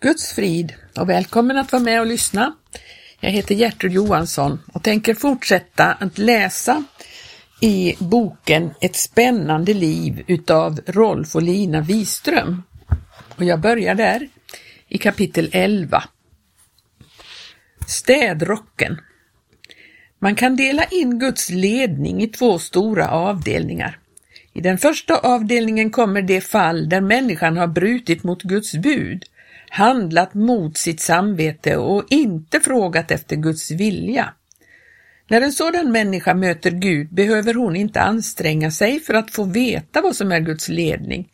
Guds frid och välkommen att vara med och lyssna. Jag heter Gertrud Johansson och tänker fortsätta att läsa i boken Ett spännande liv utav Rolf och Lina Wiström. Och jag börjar där i kapitel 11. Städrocken. Man kan dela in Guds ledning i två stora avdelningar. I den första avdelningen kommer det fall där människan har brutit mot Guds bud handlat mot sitt samvete och inte frågat efter Guds vilja. När en sådan människa möter Gud behöver hon inte anstränga sig för att få veta vad som är Guds ledning.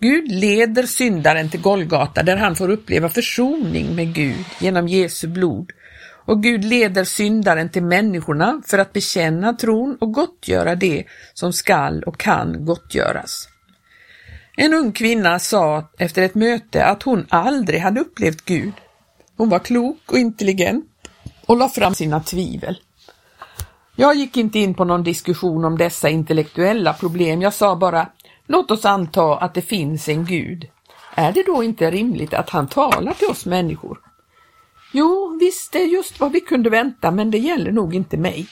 Gud leder syndaren till Golgata där han får uppleva försoning med Gud genom Jesu blod. Och Gud leder syndaren till människorna för att bekänna tron och gottgöra det som skall och kan gottgöras. En ung kvinna sa efter ett möte att hon aldrig hade upplevt Gud. Hon var klok och intelligent och la fram sina tvivel. Jag gick inte in på någon diskussion om dessa intellektuella problem. Jag sa bara, låt oss anta att det finns en Gud. Är det då inte rimligt att han talar till oss människor? Jo, visst, det är just vad vi kunde vänta, men det gäller nog inte mig.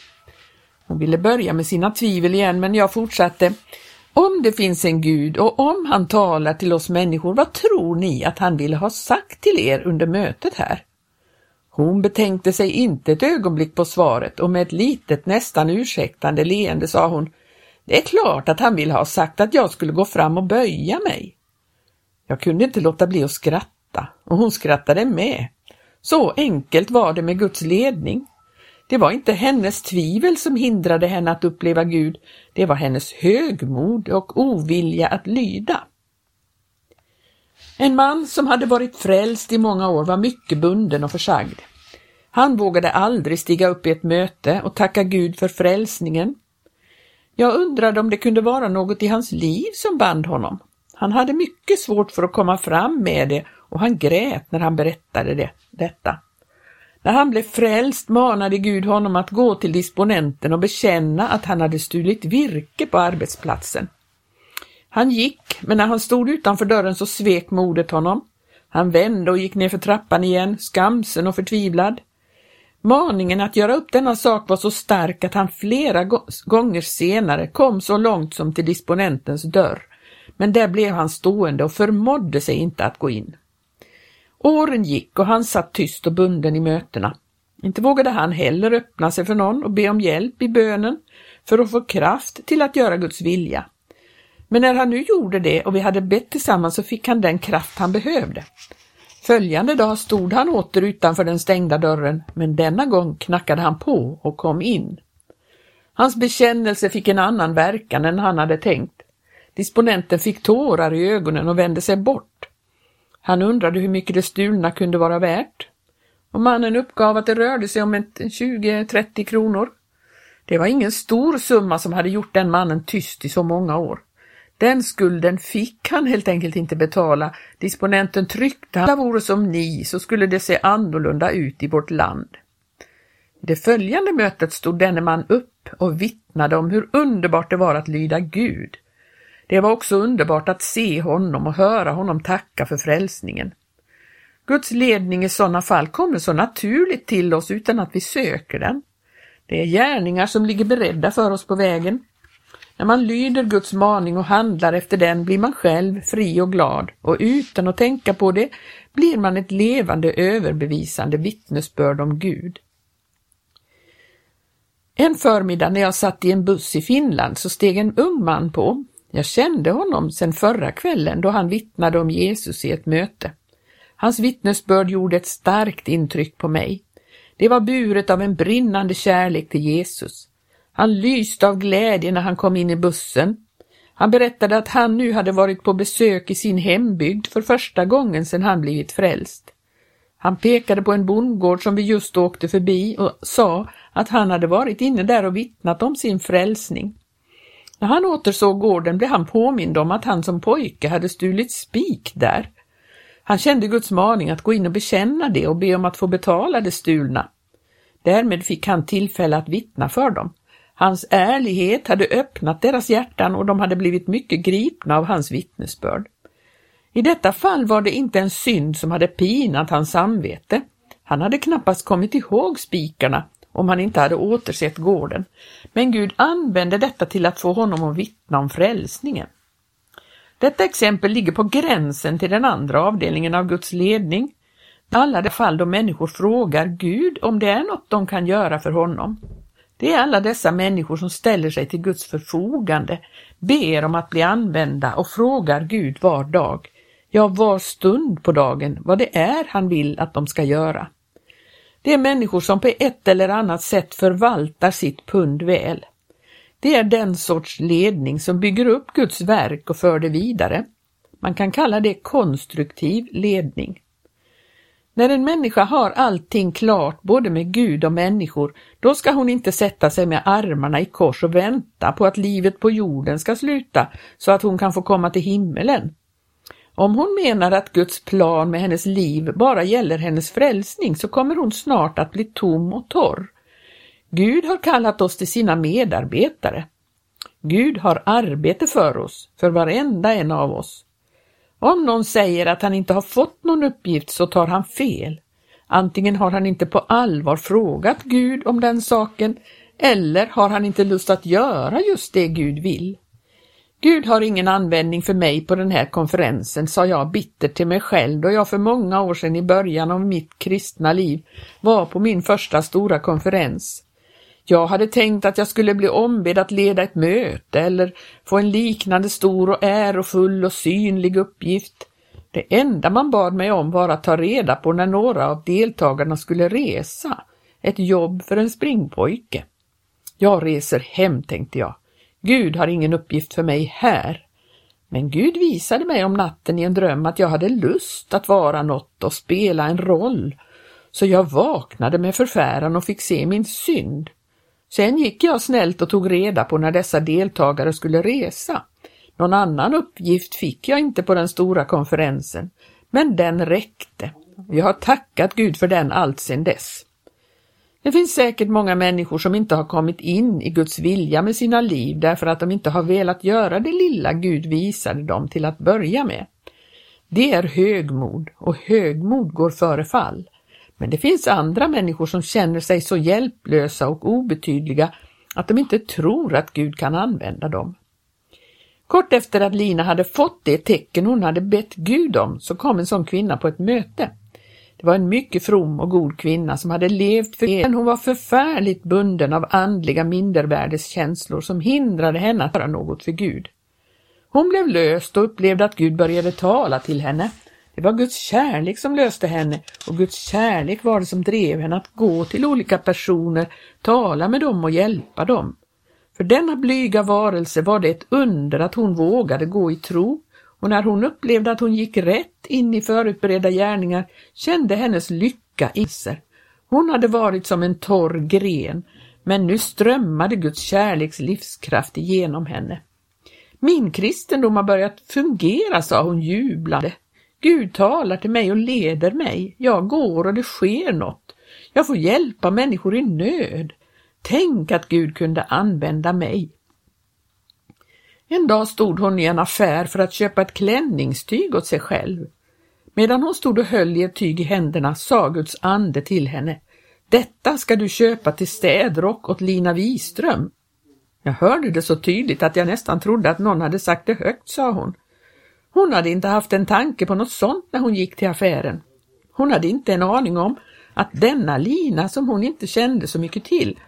Hon ville börja med sina tvivel igen, men jag fortsatte. Om det finns en Gud och om han talar till oss människor, vad tror ni att han ville ha sagt till er under mötet här? Hon betänkte sig inte ett ögonblick på svaret och med ett litet nästan ursäktande leende sa hon Det är klart att han vill ha sagt att jag skulle gå fram och böja mig. Jag kunde inte låta bli att skratta och hon skrattade med. Så enkelt var det med Guds ledning. Det var inte hennes tvivel som hindrade henne att uppleva Gud, det var hennes högmod och ovilja att lyda. En man som hade varit frälst i många år var mycket bunden och försagd. Han vågade aldrig stiga upp i ett möte och tacka Gud för frälsningen. Jag undrade om det kunde vara något i hans liv som band honom. Han hade mycket svårt för att komma fram med det och han grät när han berättade det, detta. När han blev frälst manade Gud honom att gå till disponenten och bekänna att han hade stulit virke på arbetsplatsen. Han gick, men när han stod utanför dörren så svek modet honom. Han vände och gick ner för trappan igen, skamsen och förtvivlad. Maningen att göra upp denna sak var så stark att han flera gånger senare kom så långt som till disponentens dörr, men där blev han stående och förmådde sig inte att gå in. Åren gick och han satt tyst och bunden i mötena. Inte vågade han heller öppna sig för någon och be om hjälp i bönen för att få kraft till att göra Guds vilja. Men när han nu gjorde det och vi hade bett tillsammans så fick han den kraft han behövde. Följande dag stod han åter utanför den stängda dörren, men denna gång knackade han på och kom in. Hans bekännelse fick en annan verkan än han hade tänkt. Disponenten fick tårar i ögonen och vände sig bort. Han undrade hur mycket det stulna kunde vara värt. Och mannen uppgav att det rörde sig om 20-30 kronor. Det var ingen stor summa som hade gjort den mannen tyst i så många år. Den skulden fick han helt enkelt inte betala. Disponenten tryckte att vore som ni så skulle det se annorlunda ut i vårt land. I det följande mötet stod denne man upp och vittnade om hur underbart det var att lyda Gud. Det var också underbart att se honom och höra honom tacka för frälsningen. Guds ledning i sådana fall kommer så naturligt till oss utan att vi söker den. Det är gärningar som ligger beredda för oss på vägen. När man lyder Guds maning och handlar efter den blir man själv fri och glad och utan att tänka på det blir man ett levande överbevisande vittnesbörd om Gud. En förmiddag när jag satt i en buss i Finland så steg en ung man på jag kände honom sedan förra kvällen då han vittnade om Jesus i ett möte. Hans vittnesbörd gjorde ett starkt intryck på mig. Det var buret av en brinnande kärlek till Jesus. Han lyste av glädje när han kom in i bussen. Han berättade att han nu hade varit på besök i sin hembygd för första gången sedan han blivit frälst. Han pekade på en bondgård som vi just åkte förbi och sa att han hade varit inne där och vittnat om sin frälsning. När han återsåg gården blev han påmind om att han som pojke hade stulit spik där. Han kände Guds maning att gå in och bekänna det och be om att få betala det stulna. Därmed fick han tillfälle att vittna för dem. Hans ärlighet hade öppnat deras hjärtan och de hade blivit mycket gripna av hans vittnesbörd. I detta fall var det inte en synd som hade pinat hans samvete. Han hade knappast kommit ihåg spikarna om han inte hade återsett gården, men Gud använde detta till att få honom att vittna om frälsningen. Detta exempel ligger på gränsen till den andra avdelningen av Guds ledning, alla de fall då människor frågar Gud om det är något de kan göra för honom. Det är alla dessa människor som ställer sig till Guds förfogande, ber om att bli använda och frågar Gud var dag, ja var stund på dagen, vad det är han vill att de ska göra. Det är människor som på ett eller annat sätt förvaltar sitt pund väl. Det är den sorts ledning som bygger upp Guds verk och för det vidare. Man kan kalla det konstruktiv ledning. När en människa har allting klart både med Gud och människor, då ska hon inte sätta sig med armarna i kors och vänta på att livet på jorden ska sluta så att hon kan få komma till himmelen. Om hon menar att Guds plan med hennes liv bara gäller hennes frälsning så kommer hon snart att bli tom och torr. Gud har kallat oss till sina medarbetare. Gud har arbete för oss, för varenda en av oss. Om någon säger att han inte har fått någon uppgift så tar han fel. Antingen har han inte på allvar frågat Gud om den saken eller har han inte lust att göra just det Gud vill. Gud har ingen användning för mig på den här konferensen, sa jag bittert till mig själv då jag för många år sedan i början av mitt kristna liv var på min första stora konferens. Jag hade tänkt att jag skulle bli ombedd att leda ett möte eller få en liknande stor och ärofull och synlig uppgift. Det enda man bad mig om var att ta reda på när några av deltagarna skulle resa, ett jobb för en springpojke. Jag reser hem, tänkte jag. Gud har ingen uppgift för mig här. Men Gud visade mig om natten i en dröm att jag hade lust att vara något och spela en roll. Så jag vaknade med förfäran och fick se min synd. Sen gick jag snällt och tog reda på när dessa deltagare skulle resa. Någon annan uppgift fick jag inte på den stora konferensen, men den räckte. Jag har tackat Gud för den allt sedan dess. Det finns säkert många människor som inte har kommit in i Guds vilja med sina liv därför att de inte har velat göra det lilla Gud visade dem till att börja med. Det är högmod och högmod går före fall. Men det finns andra människor som känner sig så hjälplösa och obetydliga att de inte tror att Gud kan använda dem. Kort efter att Lina hade fått det tecken hon hade bett Gud om så kom en sån kvinna på ett möte. Det var en mycket from och god kvinna som hade levt för men hon var förfärligt bunden av andliga mindervärdeskänslor som hindrade henne att göra något för Gud. Hon blev löst och upplevde att Gud började tala till henne det var Guds kärlek som löste henne och Guds kärlek var det som drev henne att gå till olika personer, tala med dem och hjälpa dem. För denna blyga varelse var det ett under att hon vågade gå i tro och när hon upplevde att hon gick rätt in i förutberedda gärningar kände hennes lycka i sig. Hon hade varit som en torr gren, men nu strömmade Guds kärleks livskraft igenom henne. Min kristendom har börjat fungera, sa hon jublande. Gud talar till mig och leder mig. Jag går och det sker något. Jag får hjälpa människor i nöd. Tänk att Gud kunde använda mig. En dag stod hon i en affär för att köpa ett klänningstyg åt sig själv. Medan hon stod och höll i ett tyg i händerna sa Guds ande till henne Detta ska du köpa till städrock åt Lina Wiström. Jag hörde det så tydligt att jag nästan trodde att någon hade sagt det högt, sa hon. Hon hade inte haft en tanke på något sånt när hon gick till affären. Hon hade inte en aning om att denna Lina som hon inte kände så mycket till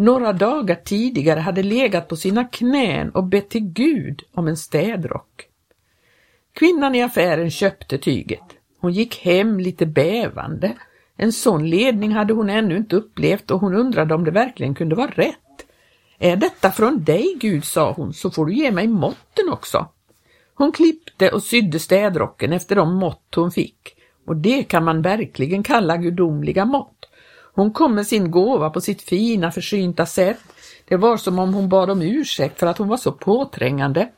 några dagar tidigare hade legat på sina knän och bett till Gud om en städrock. Kvinnan i affären köpte tyget. Hon gick hem lite bävande. En sån ledning hade hon ännu inte upplevt och hon undrade om det verkligen kunde vara rätt. Är detta från dig Gud, sa hon, så får du ge mig måtten också. Hon klippte och sydde städrocken efter de mått hon fick och det kan man verkligen kalla gudomliga mått. Hon kom med sin gåva på sitt fina försynta sätt. Det var som om hon bad om ursäkt för att hon var så påträngande.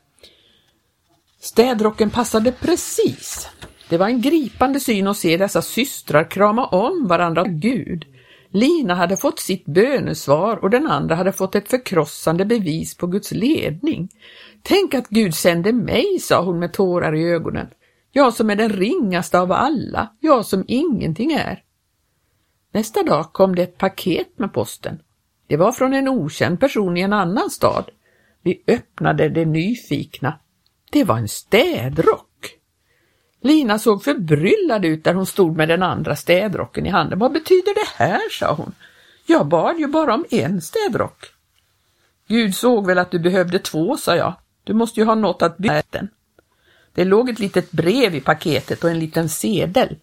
Städrocken passade precis. Det var en gripande syn att se dessa systrar krama om varandra. Gud, Lina hade fått sitt bönesvar och den andra hade fått ett förkrossande bevis på Guds ledning. Tänk att Gud sände mig, sa hon med tårar i ögonen. Jag som är den ringaste av alla, jag som ingenting är. Nästa dag kom det ett paket med posten. Det var från en okänd person i en annan stad. Vi öppnade det nyfikna. Det var en städrock. Lina såg förbryllad ut där hon stod med den andra städrocken i handen. Vad betyder det här, sa hon. Jag bad ju bara om en städrock. Gud såg väl att du behövde två, sa jag. Du måste ju ha något att byta den. Det låg ett litet brev i paketet och en liten sedel.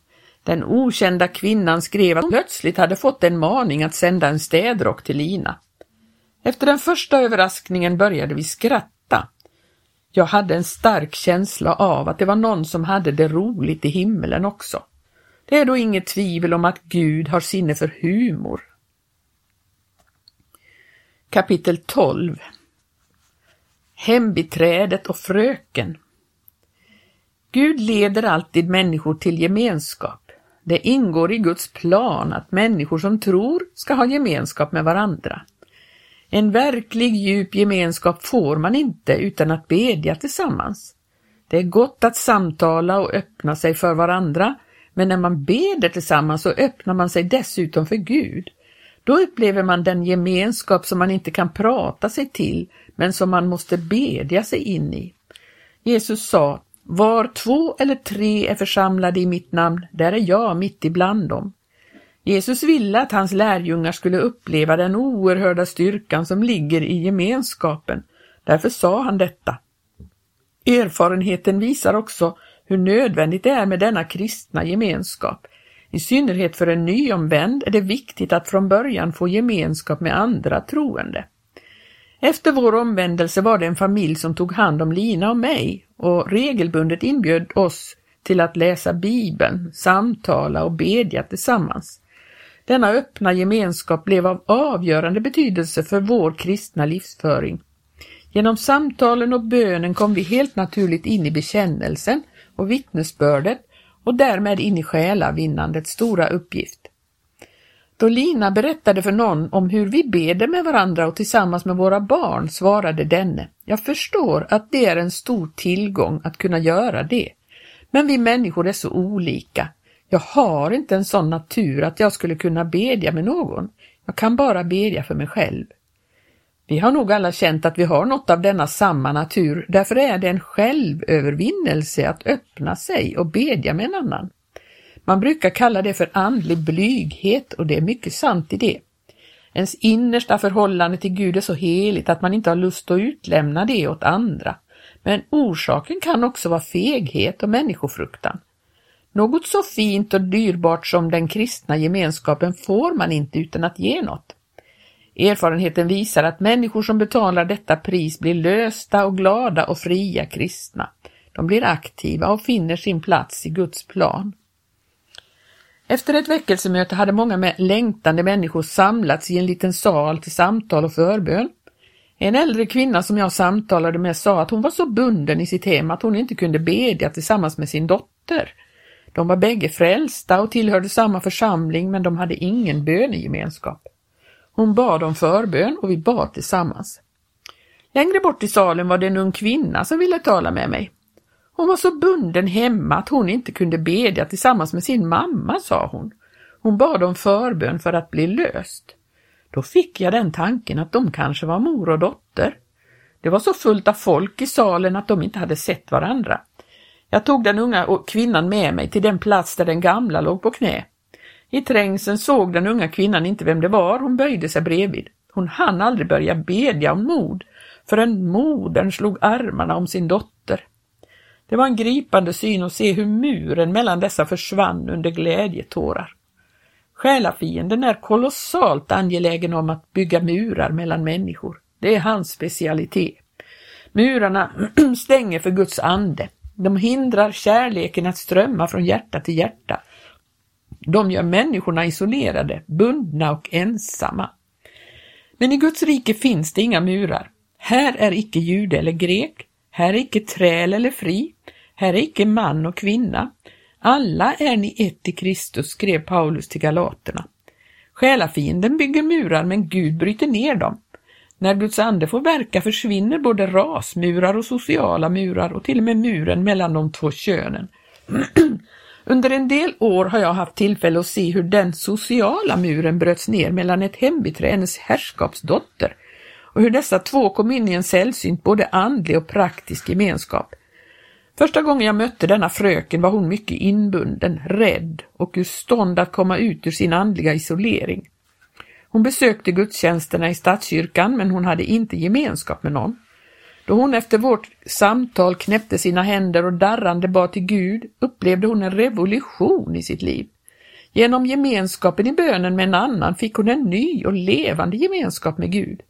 Den okända kvinnan skrev att hon plötsligt hade fått en maning att sända en städrock till Lina. Efter den första överraskningen började vi skratta. Jag hade en stark känsla av att det var någon som hade det roligt i himlen också. Det är då inget tvivel om att Gud har sinne för humor. Kapitel 12 Hembiträdet och fröken Gud leder alltid människor till gemenskap. Det ingår i Guds plan att människor som tror ska ha gemenskap med varandra. En verklig djup gemenskap får man inte utan att bedja tillsammans. Det är gott att samtala och öppna sig för varandra, men när man beder tillsammans så öppnar man sig dessutom för Gud. Då upplever man den gemenskap som man inte kan prata sig till, men som man måste bedja sig in i. Jesus sa, var två eller tre är församlade i mitt namn, där är jag mitt ibland dem. Jesus ville att hans lärjungar skulle uppleva den oerhörda styrkan som ligger i gemenskapen. Därför sa han detta. Erfarenheten visar också hur nödvändigt det är med denna kristna gemenskap. I synnerhet för en nyomvänd är det viktigt att från början få gemenskap med andra troende. Efter vår omvändelse var det en familj som tog hand om Lina och mig och regelbundet inbjöd oss till att läsa Bibeln, samtala och bedja tillsammans. Denna öppna gemenskap blev av avgörande betydelse för vår kristna livsföring. Genom samtalen och bönen kom vi helt naturligt in i bekännelsen och vittnesbördet och därmed in i själavinnandets stora uppgift. Då Lina berättade för någon om hur vi beder med varandra och tillsammans med våra barn svarade denne, jag förstår att det är en stor tillgång att kunna göra det. Men vi människor är så olika. Jag har inte en sån natur att jag skulle kunna bedja med någon. Jag kan bara bedja för mig själv. Vi har nog alla känt att vi har något av denna samma natur, därför är det en självövervinnelse att öppna sig och bedja med en annan. Man brukar kalla det för andlig blyghet och det är mycket sant i det. Ens innersta förhållande till Gud är så heligt att man inte har lust att utlämna det åt andra. Men orsaken kan också vara feghet och människofruktan. Något så fint och dyrbart som den kristna gemenskapen får man inte utan att ge något. Erfarenheten visar att människor som betalar detta pris blir lösta och glada och fria kristna. De blir aktiva och finner sin plats i Guds plan. Efter ett väckelsemöte hade många med längtande människor samlats i en liten sal till samtal och förbön. En äldre kvinna som jag samtalade med sa att hon var så bunden i sitt hem att hon inte kunde bedja tillsammans med sin dotter. De var bägge frälsta och tillhörde samma församling men de hade ingen bönegemenskap. Hon bad om förbön och vi bad tillsammans. Längre bort i salen var det en ung kvinna som ville tala med mig. Hon var så bunden hemma att hon inte kunde bedja tillsammans med sin mamma, sa hon. Hon bad om förbön för att bli löst. Då fick jag den tanken att de kanske var mor och dotter. Det var så fullt av folk i salen att de inte hade sett varandra. Jag tog den unga kvinnan med mig till den plats där den gamla låg på knä. I trängseln såg den unga kvinnan inte vem det var, hon böjde sig bredvid. Hon hann aldrig börja bedja om mod förrän modern slog armarna om sin dotter. Det var en gripande syn att se hur muren mellan dessa försvann under glädjetårar. Själafienden är kolossalt angelägen om att bygga murar mellan människor. Det är hans specialitet. Murarna stänger för Guds ande. De hindrar kärleken att strömma från hjärta till hjärta. De gör människorna isolerade, bundna och ensamma. Men i Guds rike finns det inga murar. Här är icke jude eller grek, här är icke träl eller fri, här är icke man och kvinna. Alla är ni ett i Kristus, skrev Paulus till galaterna. Själafienden bygger murar, men Gud bryter ner dem. När Guds ande får verka försvinner både rasmurar och sociala murar och till och med muren mellan de två könen. Under en del år har jag haft tillfälle att se hur den sociala muren bröts ner mellan ett hembiträde och hennes herrskapsdotter och hur dessa två kom in i en sällsynt både andlig och praktisk gemenskap. Första gången jag mötte denna fröken var hon mycket inbunden, rädd och ur stånd att komma ut ur sin andliga isolering. Hon besökte gudstjänsterna i statskyrkan men hon hade inte gemenskap med någon. Då hon efter vårt samtal knäppte sina händer och darrande bad till Gud upplevde hon en revolution i sitt liv. Genom gemenskapen i bönen med en annan fick hon en ny och levande gemenskap med Gud.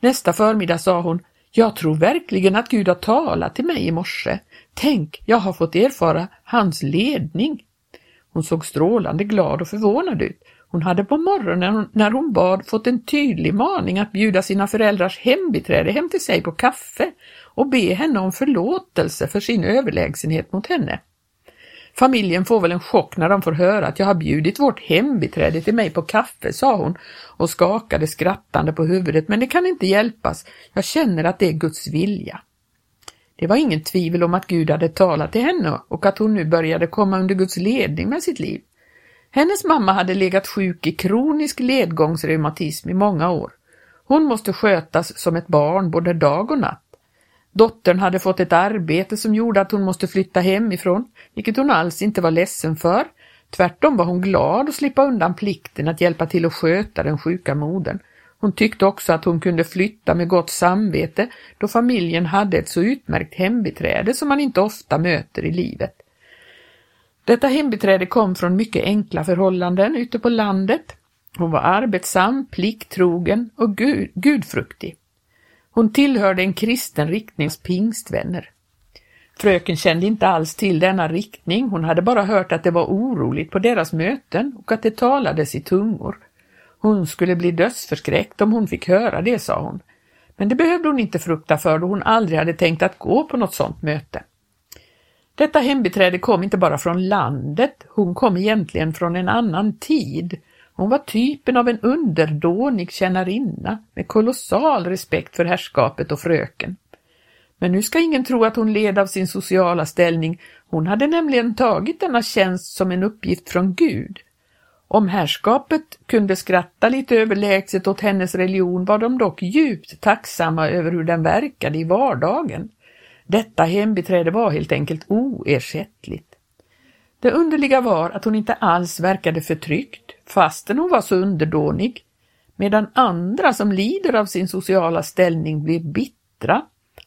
Nästa förmiddag sa hon, jag tror verkligen att Gud har talat till mig i morse. Tänk, jag har fått erfara hans ledning. Hon såg strålande glad och förvånad ut. Hon hade på morgonen när hon bad fått en tydlig maning att bjuda sina föräldrars hembiträde hem till sig på kaffe och be henne om förlåtelse för sin överlägsenhet mot henne. Familjen får väl en chock när de får höra att jag har bjudit vårt hembiträde till mig på kaffe, sa hon och skakade skrattande på huvudet, men det kan inte hjälpas. Jag känner att det är Guds vilja. Det var ingen tvivel om att Gud hade talat till henne och att hon nu började komma under Guds ledning med sitt liv. Hennes mamma hade legat sjuk i kronisk ledgångsreumatism i många år. Hon måste skötas som ett barn både dag och natt. Dottern hade fått ett arbete som gjorde att hon måste flytta hemifrån, vilket hon alls inte var ledsen för. Tvärtom var hon glad att slippa undan plikten att hjälpa till att sköta den sjuka modern. Hon tyckte också att hon kunde flytta med gott samvete då familjen hade ett så utmärkt hembiträde som man inte ofta möter i livet. Detta hembiträde kom från mycket enkla förhållanden ute på landet. Hon var arbetsam, plikttrogen och gud, gudfruktig. Hon tillhörde en kristen riktnings pingstvänner. Fröken kände inte alls till denna riktning, hon hade bara hört att det var oroligt på deras möten och att det talades i tungor. Hon skulle bli dödsförskräckt om hon fick höra det, sa hon. Men det behövde hon inte frukta för då hon aldrig hade tänkt att gå på något sådant möte. Detta hembiträde kom inte bara från landet, hon kom egentligen från en annan tid. Hon var typen av en underdånig tjänarinna med kolossal respekt för herrskapet och fröken. Men nu ska ingen tro att hon led av sin sociala ställning, hon hade nämligen tagit denna tjänst som en uppgift från Gud. Om herrskapet kunde skratta lite överlägset åt hennes religion var de dock djupt tacksamma över hur den verkade i vardagen. Detta hembiträde var helt enkelt oersättligt. Det underliga var att hon inte alls verkade förtryckt, fastän hon var så underdånig, medan andra som lider av sin sociala ställning blev bittra.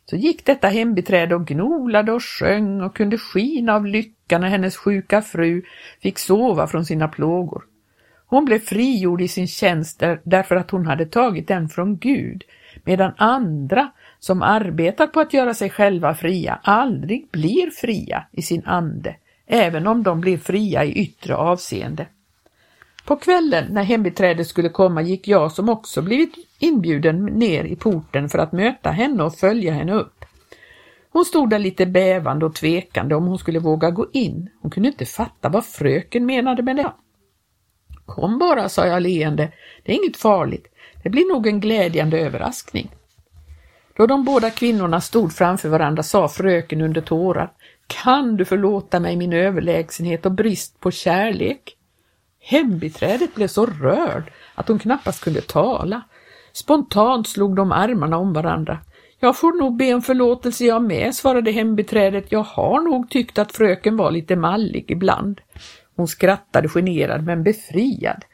Så gick detta hembiträde och gnolade och sjöng och kunde skina av lycka när hennes sjuka fru fick sova från sina plågor. Hon blev frigjord i sin tjänst därför att hon hade tagit den från Gud, medan andra som arbetar på att göra sig själva fria aldrig blir fria i sin ande, även om de blir fria i yttre avseende. På kvällen när hembiträdet skulle komma gick jag som också blivit inbjuden ner i porten för att möta henne och följa henne upp. Hon stod där lite bävande och tvekande om hon skulle våga gå in. Hon kunde inte fatta vad fröken menade med det. Kom bara, sa jag leende, det är inget farligt. Det blir nog en glädjande överraskning. Då de båda kvinnorna stod framför varandra sa fröken under tårar, kan du förlåta mig min överlägsenhet och brist på kärlek? Hembiträdet blev så rörd att hon knappast kunde tala. Spontant slog de armarna om varandra. Jag får nog be om förlåtelse jag med, svarade hembiträdet. Jag har nog tyckt att fröken var lite mallig ibland. Hon skrattade generad men befriad.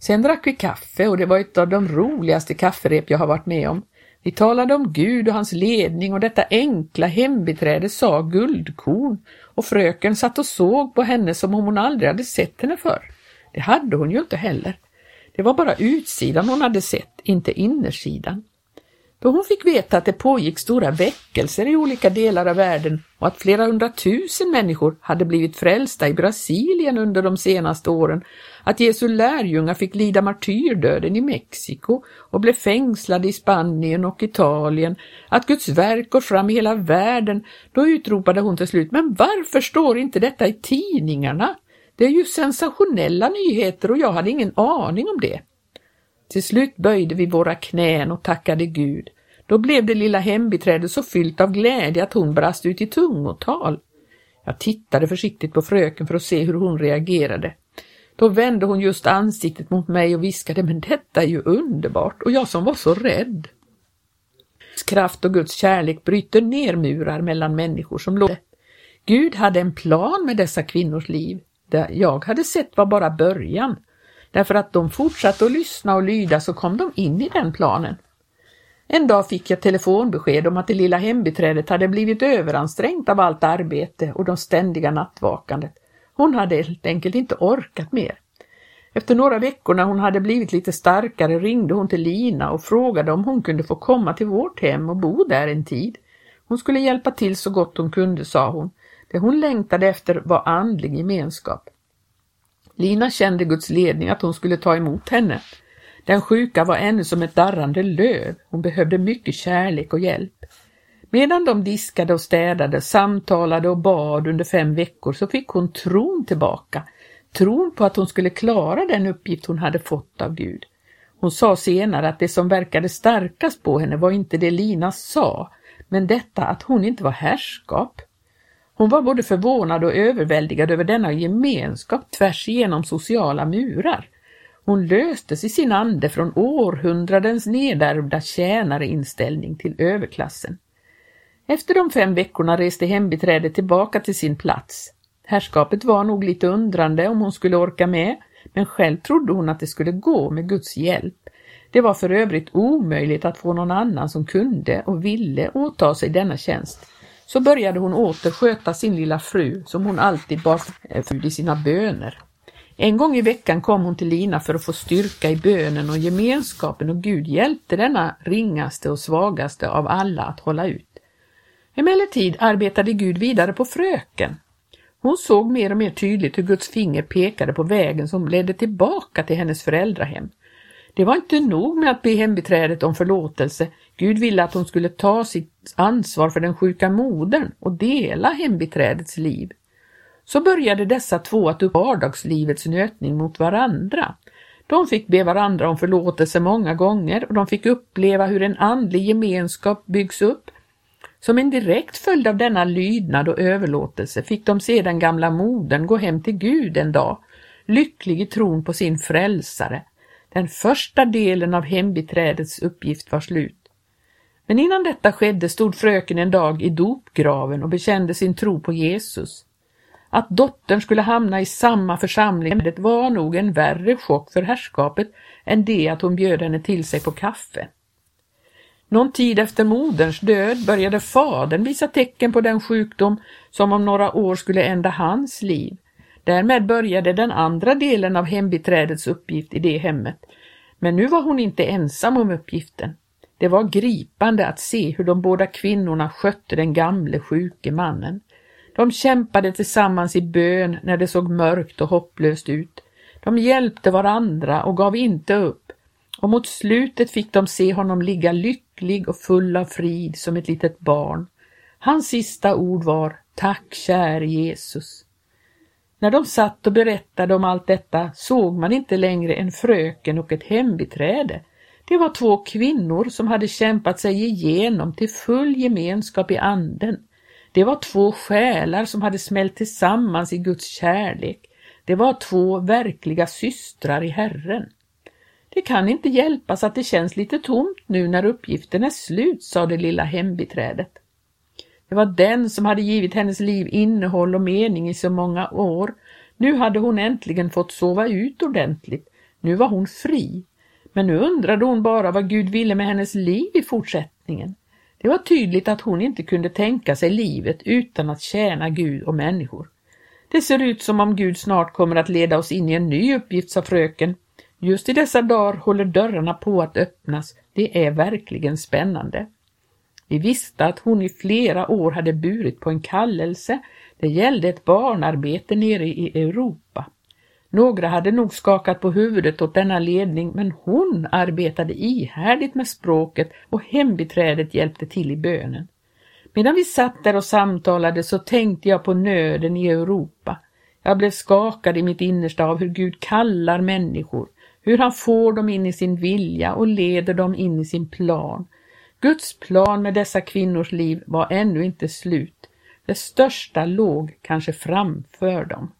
Sen drack vi kaffe och det var ett av de roligaste kafferep jag har varit med om. Vi talade om Gud och hans ledning och detta enkla hembiträde sa guldkorn och fröken satt och såg på henne som om hon aldrig hade sett henne förr. Det hade hon ju inte heller. Det var bara utsidan hon hade sett, inte innersidan. Då hon fick veta att det pågick stora väckelser i olika delar av världen och att flera hundratusen människor hade blivit frälsta i Brasilien under de senaste åren, att Jesu lärjungar fick lida martyrdöden i Mexiko och blev fängslade i Spanien och Italien, att Guds verk går fram i hela världen, då utropade hon till slut, men varför står inte detta i tidningarna? Det är ju sensationella nyheter och jag hade ingen aning om det. Till slut böjde vi våra knän och tackade Gud. Då blev det lilla hembiträdet så fyllt av glädje att hon brast ut i tungotal. Jag tittade försiktigt på fröken för att se hur hon reagerade. Då vände hon just ansiktet mot mig och viskade, men detta är ju underbart och jag som var så rädd. Guds Kraft och Guds kärlek bryter ner murar mellan människor som låg. Gud hade en plan med dessa kvinnors liv. Det jag hade sett var bara början. Därför att de fortsatte att lyssna och lyda så kom de in i den planen. En dag fick jag telefonbesked om att det lilla hembiträdet hade blivit överansträngt av allt arbete och de ständiga nattvakandet. Hon hade helt enkelt inte orkat mer. Efter några veckor när hon hade blivit lite starkare ringde hon till Lina och frågade om hon kunde få komma till vårt hem och bo där en tid. Hon skulle hjälpa till så gott hon kunde, sa hon. Det hon längtade efter var andlig gemenskap. Lina kände Guds ledning att hon skulle ta emot henne. Den sjuka var ännu som ett darrande löv. Hon behövde mycket kärlek och hjälp. Medan de diskade och städade, samtalade och bad under fem veckor så fick hon tron tillbaka. Tron på att hon skulle klara den uppgift hon hade fått av Gud. Hon sa senare att det som verkade starkast på henne var inte det Lina sa, men detta att hon inte var härskap. Hon var både förvånad och överväldigad över denna gemenskap tvärs igenom sociala murar. Hon löstes i sin ande från århundradens nedärvda tjänareinställning till överklassen. Efter de fem veckorna reste hembiträdet tillbaka till sin plats. Herrskapet var nog lite undrande om hon skulle orka med, men själv trodde hon att det skulle gå med Guds hjälp. Det var för övrigt omöjligt att få någon annan som kunde och ville åta sig denna tjänst. Så började hon åter sköta sin lilla fru som hon alltid bar eh, för i sina böner. En gång i veckan kom hon till Lina för att få styrka i bönen och gemenskapen och Gud hjälpte denna ringaste och svagaste av alla att hålla ut. Emellertid arbetade Gud vidare på fröken. Hon såg mer och mer tydligt hur Guds finger pekade på vägen som ledde tillbaka till hennes föräldrahem. Det var inte nog med att be hembiträdet om förlåtelse. Gud ville att hon skulle ta sitt ansvar för den sjuka modern och dela hembiträdets liv. Så började dessa två att upp vardagslivets nötning mot varandra. De fick be varandra om förlåtelse många gånger och de fick uppleva hur en andlig gemenskap byggs upp som en direkt följd av denna lydnad och överlåtelse fick de se den gamla modern gå hem till Gud en dag, lycklig i tron på sin frälsare. Den första delen av hembiträdets uppgift var slut. Men innan detta skedde stod fröken en dag i dopgraven och bekände sin tro på Jesus. Att dottern skulle hamna i samma församling det var nog en värre chock för herrskapet än det att hon bjöd henne till sig på kaffe. Någon tid efter moderns död började fadern visa tecken på den sjukdom som om några år skulle ända hans liv. Därmed började den andra delen av hembiträdets uppgift i det hemmet. Men nu var hon inte ensam om uppgiften. Det var gripande att se hur de båda kvinnorna skötte den gamle sjuke mannen. De kämpade tillsammans i bön när det såg mörkt och hopplöst ut. De hjälpte varandra och gav inte upp och mot slutet fick de se honom ligga lycklig och full av frid som ett litet barn. Hans sista ord var Tack käre Jesus. När de satt och berättade om allt detta såg man inte längre en fröken och ett hembiträde. Det var två kvinnor som hade kämpat sig igenom till full gemenskap i anden. Det var två själar som hade smält tillsammans i Guds kärlek. Det var två verkliga systrar i Herren. Det kan inte hjälpas att det känns lite tomt nu när uppgiften är slut, sa det lilla hembiträdet. Det var den som hade givit hennes liv innehåll och mening i så många år. Nu hade hon äntligen fått sova ut ordentligt. Nu var hon fri. Men nu undrade hon bara vad Gud ville med hennes liv i fortsättningen. Det var tydligt att hon inte kunde tänka sig livet utan att tjäna Gud och människor. Det ser ut som om Gud snart kommer att leda oss in i en ny uppgift, sa fröken Just i dessa dagar håller dörrarna på att öppnas. Det är verkligen spännande. Vi visste att hon i flera år hade burit på en kallelse. Det gällde ett barnarbete nere i Europa. Några hade nog skakat på huvudet åt denna ledning, men hon arbetade ihärdigt med språket och hembiträdet hjälpte till i bönen. Medan vi satt där och samtalade så tänkte jag på nöden i Europa. Jag blev skakad i mitt innersta av hur Gud kallar människor, hur han får dem in i sin vilja och leder dem in i sin plan. Guds plan med dessa kvinnors liv var ännu inte slut. Det största låg kanske framför dem.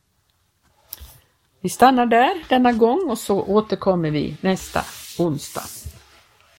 Vi stannar där denna gång och så återkommer vi nästa onsdag.